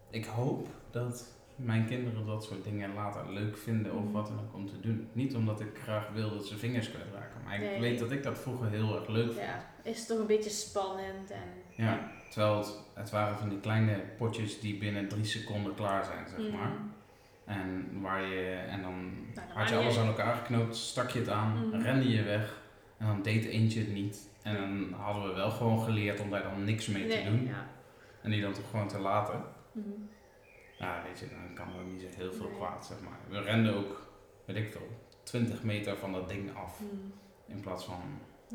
Speaker 2: ik hoop dat mijn kinderen dat soort dingen later leuk vinden of wat dan ook om te doen. Niet omdat ik graag wil dat ze vingers kwijtraken, maar ik weet dat ik dat vroeger heel erg leuk vond.
Speaker 3: ja. Is toch een beetje spannend en...
Speaker 2: Ja, terwijl het, het waren van die kleine potjes die binnen drie seconden klaar zijn, zeg
Speaker 3: Mhm.
Speaker 2: maar. En, waar je, en dan
Speaker 3: Nou,
Speaker 2: had je alles aan elkaar geknoopt, stak je het aan,
Speaker 3: Mhm.
Speaker 2: rende je weg en dan deed eentje het niet. En dan hadden we wel gewoon geleerd om daar dan niks mee
Speaker 3: Nee,
Speaker 2: te doen.
Speaker 3: Ja.
Speaker 2: En die dan toch gewoon te laten.
Speaker 3: Mhm.
Speaker 2: Ja, weet je, dan kan er niet zo heel veel
Speaker 3: Nee.
Speaker 2: kwaad, zeg maar. We renden ook, weet ik veel, 20 meter van dat ding af.
Speaker 3: Mhm.
Speaker 2: In plaats van,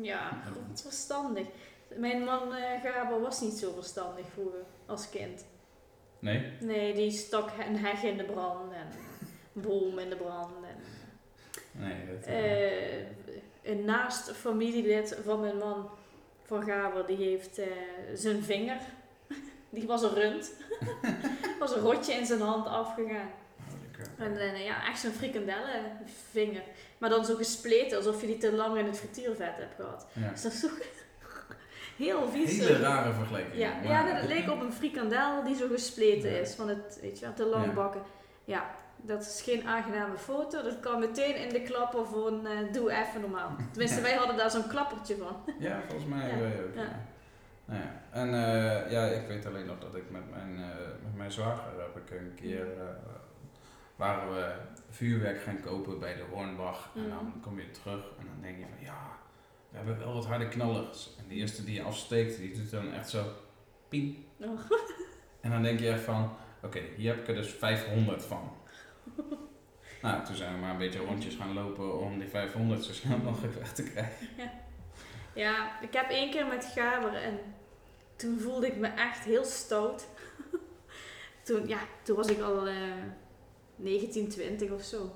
Speaker 3: Ja, goed verstandig. Mijn man Gaber was niet zo verstandig vroeger als kind.
Speaker 2: Nee?
Speaker 3: Nee, die stak een heg in de brand en een boom in de brand. En,
Speaker 2: Nee, dat, eh,
Speaker 3: eh, een naast familielid van mijn man, van Gaber, die heeft eh, zijn vinger, die was een rund, was een rotje in zijn hand afgegaan. En ja, echt zo'n frikandellenvinger. Maar dan zo gespleten, alsof je die te lang in het frituurvet hebt gehad.
Speaker 2: Ja.
Speaker 3: Dus dat is toch heel vies.
Speaker 2: Hele rare vergelijking.
Speaker 3: Ja,
Speaker 2: maar-
Speaker 3: ja, dat leek op een frikandel die zo gespleten
Speaker 2: Ja.
Speaker 3: is van het, weet je wel, te lang
Speaker 2: Ja.
Speaker 3: bakken. Ja, dat is geen aangename foto. Dat kwam meteen in de klapper van eh, doe even normaal. Tenminste, wij hadden daar zo'n klappertje van.
Speaker 2: Ja, volgens mij
Speaker 3: Ja.
Speaker 2: wij ook. Ja. Nou ja. En eh, ja, ik weet alleen nog dat ik met mijn, eh, met mijn zwager heb ik een keer, eh, waren we vuurwerk gaan kopen bij de Hornbach. En dan
Speaker 3: Mhm.
Speaker 2: kom je terug en dan denk je van ja, we hebben wel wat harde knallers. En de eerste die je afsteekt, die doet dan echt zo ping.
Speaker 3: Oh.
Speaker 2: En dan denk je echt van, oké, hier heb ik er dus 500 van. nou, toen zijn we maar een beetje rondjes gaan lopen om die 500 zo snel mogelijk weg te krijgen.
Speaker 3: Ja, ik heb één keer met Gaber en toen voelde ik me echt heel stout. toen, ja, toen was ik al eh 19, 20 of zo.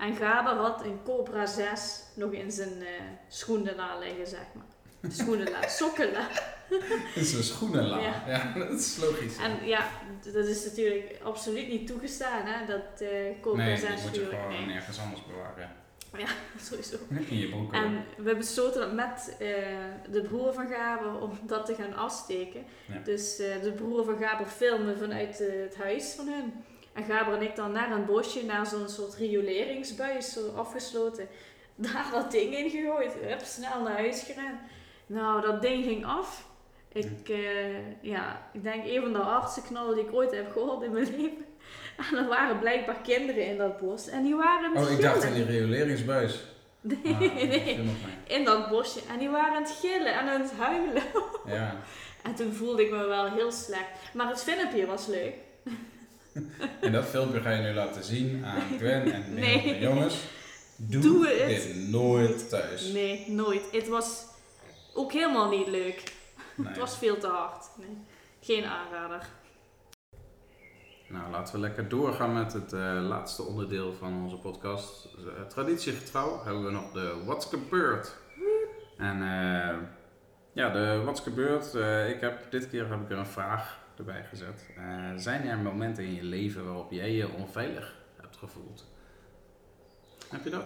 Speaker 3: En Gaber had een Cobra 6 nog in zijn eh schoenenla liggen, zeg maar. Schoenenla, sokkenla.
Speaker 2: Dat is een schoenenla. Ja.
Speaker 3: Ja.
Speaker 2: dat is logisch.
Speaker 3: En ja, dat is natuurlijk absoluut niet toegestaan, hè, dat eh Cobra
Speaker 2: nee,
Speaker 3: 6
Speaker 2: die moet je gewoon
Speaker 3: Nee,
Speaker 2: ergens anders bewaren.
Speaker 3: sowieso.
Speaker 2: In je broek.
Speaker 3: En we besloten met eh, de broer van Gaber om dat te gaan afsteken.
Speaker 2: Ja.
Speaker 3: Dus de broer van Gaber filmen vanuit het huis van hun. En Gaber en ik dan naar een bosje, naar zo'n soort rioleringsbuis, zo afgesloten. Daar dat ding in gegooid. Hup, snel naar huis gerend. Nou, dat ding ging af. Ik, eh, ja, ik denk een van de hardste knallen die ik ooit heb gehoord in mijn leven. En er waren blijkbaar kinderen in dat bos. En die waren
Speaker 2: Oh, ik dacht in die rioleringsbuis.
Speaker 3: Nee,
Speaker 2: Ah,
Speaker 3: nee. In dat bosje. En die waren aan het gillen en aan het huilen.
Speaker 2: Ja.
Speaker 3: En toen voelde ik me wel heel slecht. Maar het filmpje was leuk.
Speaker 2: En dat filmpje ga je nu laten zien aan Gwen en.
Speaker 3: Nee.
Speaker 2: En Jongens, doe,
Speaker 3: Doe het.
Speaker 2: dit nooit thuis.
Speaker 3: Nee, nooit. Het was ook helemaal niet leuk.
Speaker 2: Nee.
Speaker 3: Het was veel te hard. Nee. Geen aanrader.
Speaker 2: Nou, laten we lekker doorgaan met het eh, laatste onderdeel van onze podcast. Uh, traditiegetrouw hebben we nog de What's Gebeurd. En eh, ja, de What's Gebeurd. eh, ik heb, dit keer heb ik er een vraag erbij gezet. Eh, zijn er momenten in je leven waarop jij je onveilig hebt gevoeld? Heb je dat?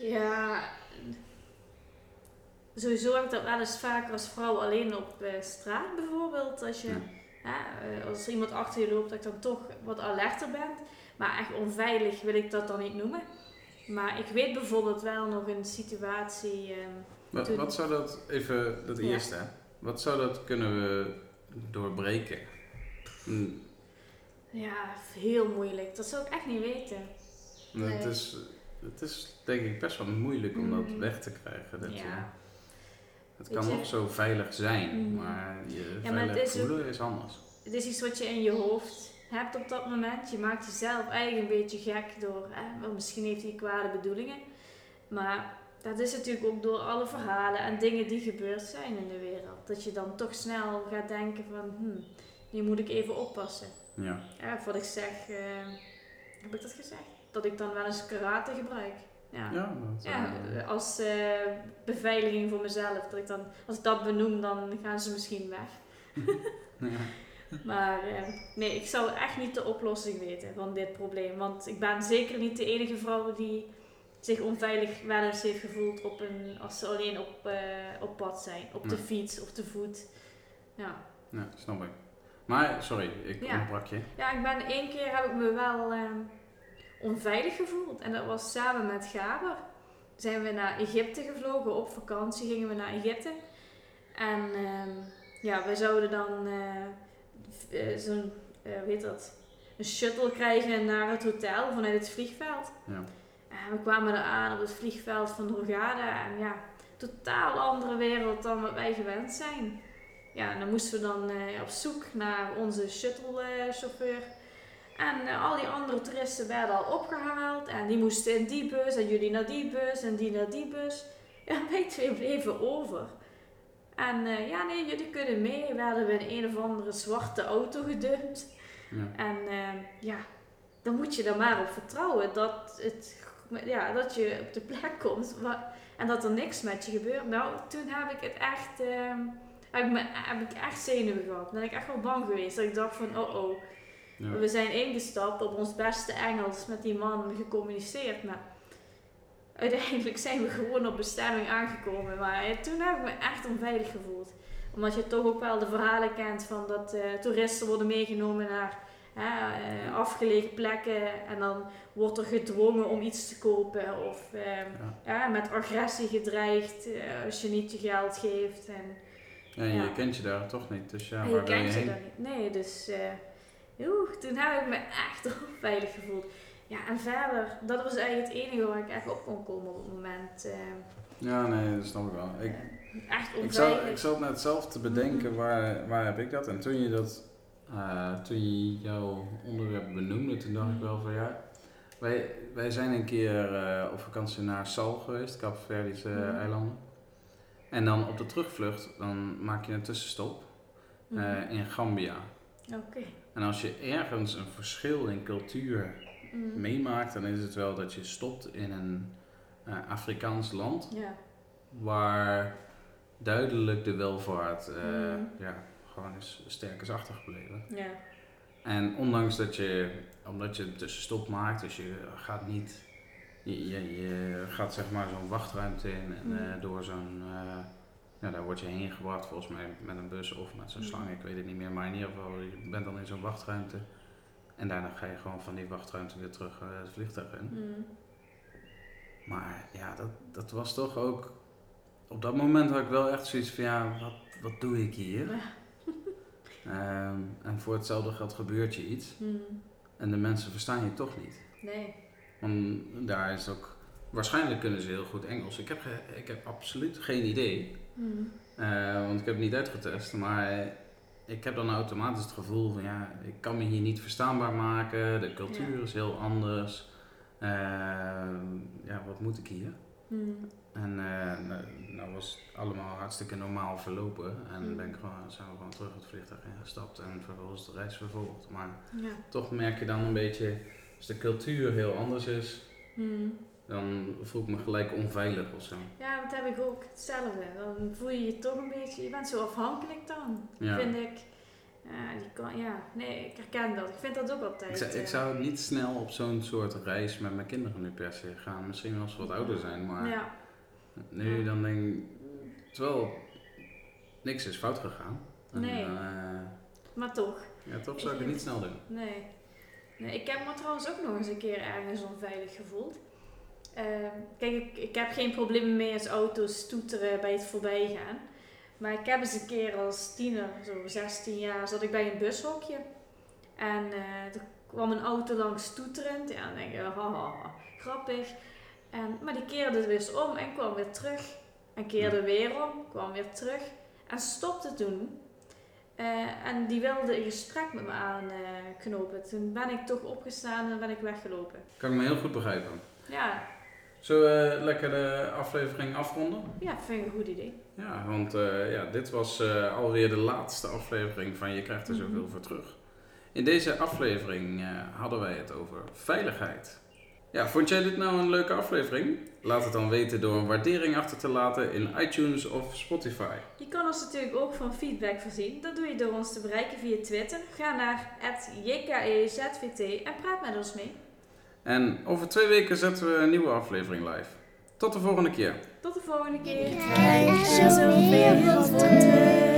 Speaker 3: Ja, sowieso heb ik dat wel eens vaker als vrouw alleen op eh, straat bijvoorbeeld. Als, je,
Speaker 2: Ja.
Speaker 3: eh, als iemand achter je loopt, dat ik dan toch wat alerter ben. Maar echt onveilig wil ik dat dan niet noemen. Maar ik weet bijvoorbeeld wel nog een situatie. ehm,
Speaker 2: Wat, wat zou dat, even dat
Speaker 3: Ja.
Speaker 2: eerste, hè? wat zou dat kunnen we doorbreken? Hm,
Speaker 3: ja, heel moeilijk. Dat zou ik echt niet weten.
Speaker 2: Het,
Speaker 3: Nee.
Speaker 2: is, het is denk ik best wel moeilijk om dat
Speaker 3: Mm.
Speaker 2: weg te krijgen. Dat je,
Speaker 3: Ja.
Speaker 2: het kan nog zo veilig zijn,
Speaker 3: Mm.
Speaker 2: maar je
Speaker 3: Ja, maar het is ook-
Speaker 2: voelen is anders.
Speaker 3: Het is iets wat je in je hoofd hebt op dat moment. Je maakt jezelf eigenlijk een beetje gek door. Hè? wel, Misschien heeft hij kwade bedoelingen. Maar dat is natuurlijk ook door alle verhalen en dingen die gebeurd zijn in de wereld. Dat je dan toch snel gaat denken van, hm, nu moet ik even oppassen.
Speaker 2: Ja.
Speaker 3: Ja, wat ik zeg, eh, heb ik dat gezegd? Dat ik dan wel eens karate gebruik. Ja.
Speaker 2: Ja,
Speaker 3: als eh, beveiliging voor mezelf. Dat ik dan, als ik dat benoem, dan gaan ze misschien weg.
Speaker 2: ja.
Speaker 3: Maar eh, nee, ik zou echt niet de oplossing weten van dit probleem. Want ik ben zeker niet de enige vrouw die zich onveilig wel eens heeft gevoeld op een, als ze alleen op, eh, op pad zijn. Op de fiets of te voet. Ja.
Speaker 2: ja, snap ik. Maar, sorry, ik
Speaker 3: Ja.
Speaker 2: je.
Speaker 3: ja, ik ben één keer heb ik me wel eh, onveilig gevoeld. En dat was samen met Gaber. Zijn we naar Egypte gevlogen. Op vakantie gingen we naar Egypte. En ehm, ja, we zouden dan eh, eh, zo'n, hoe heet dat, een shuttle krijgen naar het hotel vanuit het vliegveld.
Speaker 2: Ja.
Speaker 3: We kwamen er aan op het vliegveld van Hurghada. En ja, totaal andere wereld dan wat wij gewend zijn. Ja, en dan moesten we dan eh, op zoek naar onze shuttlechauffeur. en eh, al die andere toeristen werden al opgehaald. En die moesten in die bus. En jullie naar die bus. En die naar die bus. Ja, wij twee bleven over. En eh, ja, nee, jullie kunnen mee. Werden we in een of andere zwarte auto gedumpt.
Speaker 2: Ja.
Speaker 3: En ja, dan moet je er maar op vertrouwen dat, het, ja, dat je op de plek komt en dat er niks met je gebeurt. Nou, toen heb ik het echt, eh, heb, ik me, heb ik echt zenuwen gehad. Dan ben ik echt wel bang geweest. Dat ik dacht van, oh oh.
Speaker 2: Ja.
Speaker 3: We zijn ingestapt op ons beste Engels met die man gecommuniceerd. Maar uiteindelijk zijn we gewoon op bestemming aangekomen. Maar toen heb ik me echt onveilig gevoeld. Omdat je toch ook wel de verhalen kent van dat eh, toeristen worden meegenomen naar hè, eh, afgelegen plekken. En dan wordt er gedwongen om iets te kopen. Of eh,
Speaker 2: Ja.
Speaker 3: ja, met agressie gedreigd eh, als je niet je geld geeft. En,
Speaker 2: En je
Speaker 3: Ja.
Speaker 2: kent je daar toch niet, dus ja,
Speaker 3: en
Speaker 2: waar
Speaker 3: je
Speaker 2: je
Speaker 3: je
Speaker 2: heen?
Speaker 3: dan niet. Nee, dus eh, oeh, toen heb ik me echt onveilig gevoeld. Ja, en verder, dat was eigenlijk het enige waar ik echt op kon komen op het moment. eh,
Speaker 2: Ja, nee, dat snap ik wel. Ik,
Speaker 3: echt
Speaker 2: Ik zat, ik zat net zelf te bedenken
Speaker 3: Mhm.
Speaker 2: waar, waar heb ik dat. En toen je dat, eh, toen je jouw onderwerp benoemde, toen dacht ik wel van ja. Wij, wij zijn een keer eh, op vakantie naar Sal geweest, Kaapverdische
Speaker 3: Mhm.
Speaker 2: eilanden. En dan op de terugvlucht, dan maak je een tussenstop
Speaker 3: Mhm.
Speaker 2: eh, in Gambia.
Speaker 3: Oké.
Speaker 2: En als je ergens een verschil in cultuur
Speaker 3: Mhm.
Speaker 2: meemaakt, dan is het wel dat je stopt in een eh, Afrikaans land waar duidelijk de welvaart eh,
Speaker 3: Mm.
Speaker 2: ja, gewoon is sterk is achtergebleven.
Speaker 3: Ja.
Speaker 2: En ondanks dat je, omdat je een tussenstop maakt, dus je gaat niet, je, je, je gaat zeg maar zo'n wachtruimte in en
Speaker 3: Mm.
Speaker 2: eh, door zo'n, eh, ja daar word je heen gebracht volgens mij met een bus of met zo'n
Speaker 3: Mm.
Speaker 2: slang, ik weet het niet meer, maar in ieder geval, je bent dan in zo'n wachtruimte. En daarna ga je gewoon van die wachtruimte weer terug eh, het vliegtuig in.
Speaker 3: Mhm.
Speaker 2: Maar ja, dat, dat was toch ook. Op dat moment had ik wel echt zoiets van: ja, wat, wat doe ik hier?
Speaker 3: Ja.
Speaker 2: Ehm, en voor hetzelfde geld gebeurt je iets.
Speaker 3: Mhm.
Speaker 2: En de mensen verstaan je toch niet.
Speaker 3: Nee.
Speaker 2: Want daar is ook... Waarschijnlijk kunnen ze heel goed Engels. Ik heb, ik heb absoluut geen idee.
Speaker 3: Hmm.
Speaker 2: Eh, want ik heb het niet uitgetest. Maar ik heb dan automatisch het gevoel van... Ja, ik kan me hier niet verstaanbaar maken. De cultuur
Speaker 3: Ja.
Speaker 2: is heel anders. Eh, ja, wat moet ik hier?
Speaker 3: Hmm.
Speaker 2: En eh, nou, was het allemaal hartstikke normaal verlopen. En
Speaker 3: Mm.
Speaker 2: ben ik gewoon, zijn we gewoon terug het vliegtuig ingestapt en vervolgens de reis vervolgd. Maar
Speaker 3: Ja.
Speaker 2: toch merk je dan een beetje, als de cultuur heel anders is,
Speaker 3: Hmm.
Speaker 2: dan voel ik me gelijk onveilig of zo.
Speaker 3: Ja, dat heb ik ook hetzelfde. Dan voel je je toch een beetje, je bent zo afhankelijk dan,
Speaker 2: Ja.
Speaker 3: vind ik. Ja, die kan, ja, nee, ik herken dat. Ik vind dat ook altijd.
Speaker 2: Ik zou, ik
Speaker 3: eh,
Speaker 2: zou niet snel op zo'n soort reis met mijn kinderen nu per se gaan. Misschien als ze wat ouder zijn, maar
Speaker 3: Ja,
Speaker 2: nu dan denk ik, terwijl niks is fout gegaan. En,
Speaker 3: Nee.
Speaker 2: eh,
Speaker 3: maar toch.
Speaker 2: ja, toch zou ik het niet snel doen.
Speaker 3: Nee. nee. Ik heb me trouwens ook nog eens een keer ergens onveilig gevoeld. Ehm, kijk, ik, ik heb geen problemen mee als auto's toeteren bij het voorbijgaan. Maar ik heb eens een keer als tiener, zo 16 jaar, zat ik bij een bushokje. En eh, er kwam een auto langs toeterend. Ja, dan denk je, haha, grappig. En, maar die keerde dus om en kwam weer terug. En keerde weer om, kwam weer terug. En stopte toen. Eh, en die wilde een gesprek met me aanknopen. toen ben ik toch opgestaan en ben ik weggelopen.
Speaker 2: Kan ik me heel goed begrijpen.
Speaker 3: Ja,
Speaker 2: Zullen we lekker de aflevering afronden?
Speaker 3: ja, vind ik een goed idee.
Speaker 2: Ja, want eh, ja, dit was eh, alweer de laatste aflevering van Je krijgt er
Speaker 3: Mhm.
Speaker 2: zoveel voor terug. In deze aflevering eh, hadden wij het over veiligheid. Ja, vond jij dit nou een leuke aflevering? Laat het dan weten door een waardering achter te laten in iTunes of Spotify.
Speaker 3: Je kan ons natuurlijk ook van feedback voorzien. Dat doe je door ons te bereiken via Twitter. Ga naar @jkezvt en praat met ons mee.
Speaker 2: En over twee weken zetten we een nieuwe aflevering live. Tot de volgende keer.
Speaker 3: Tot de volgende keer.
Speaker 1: Krijg je zoveel voor terug.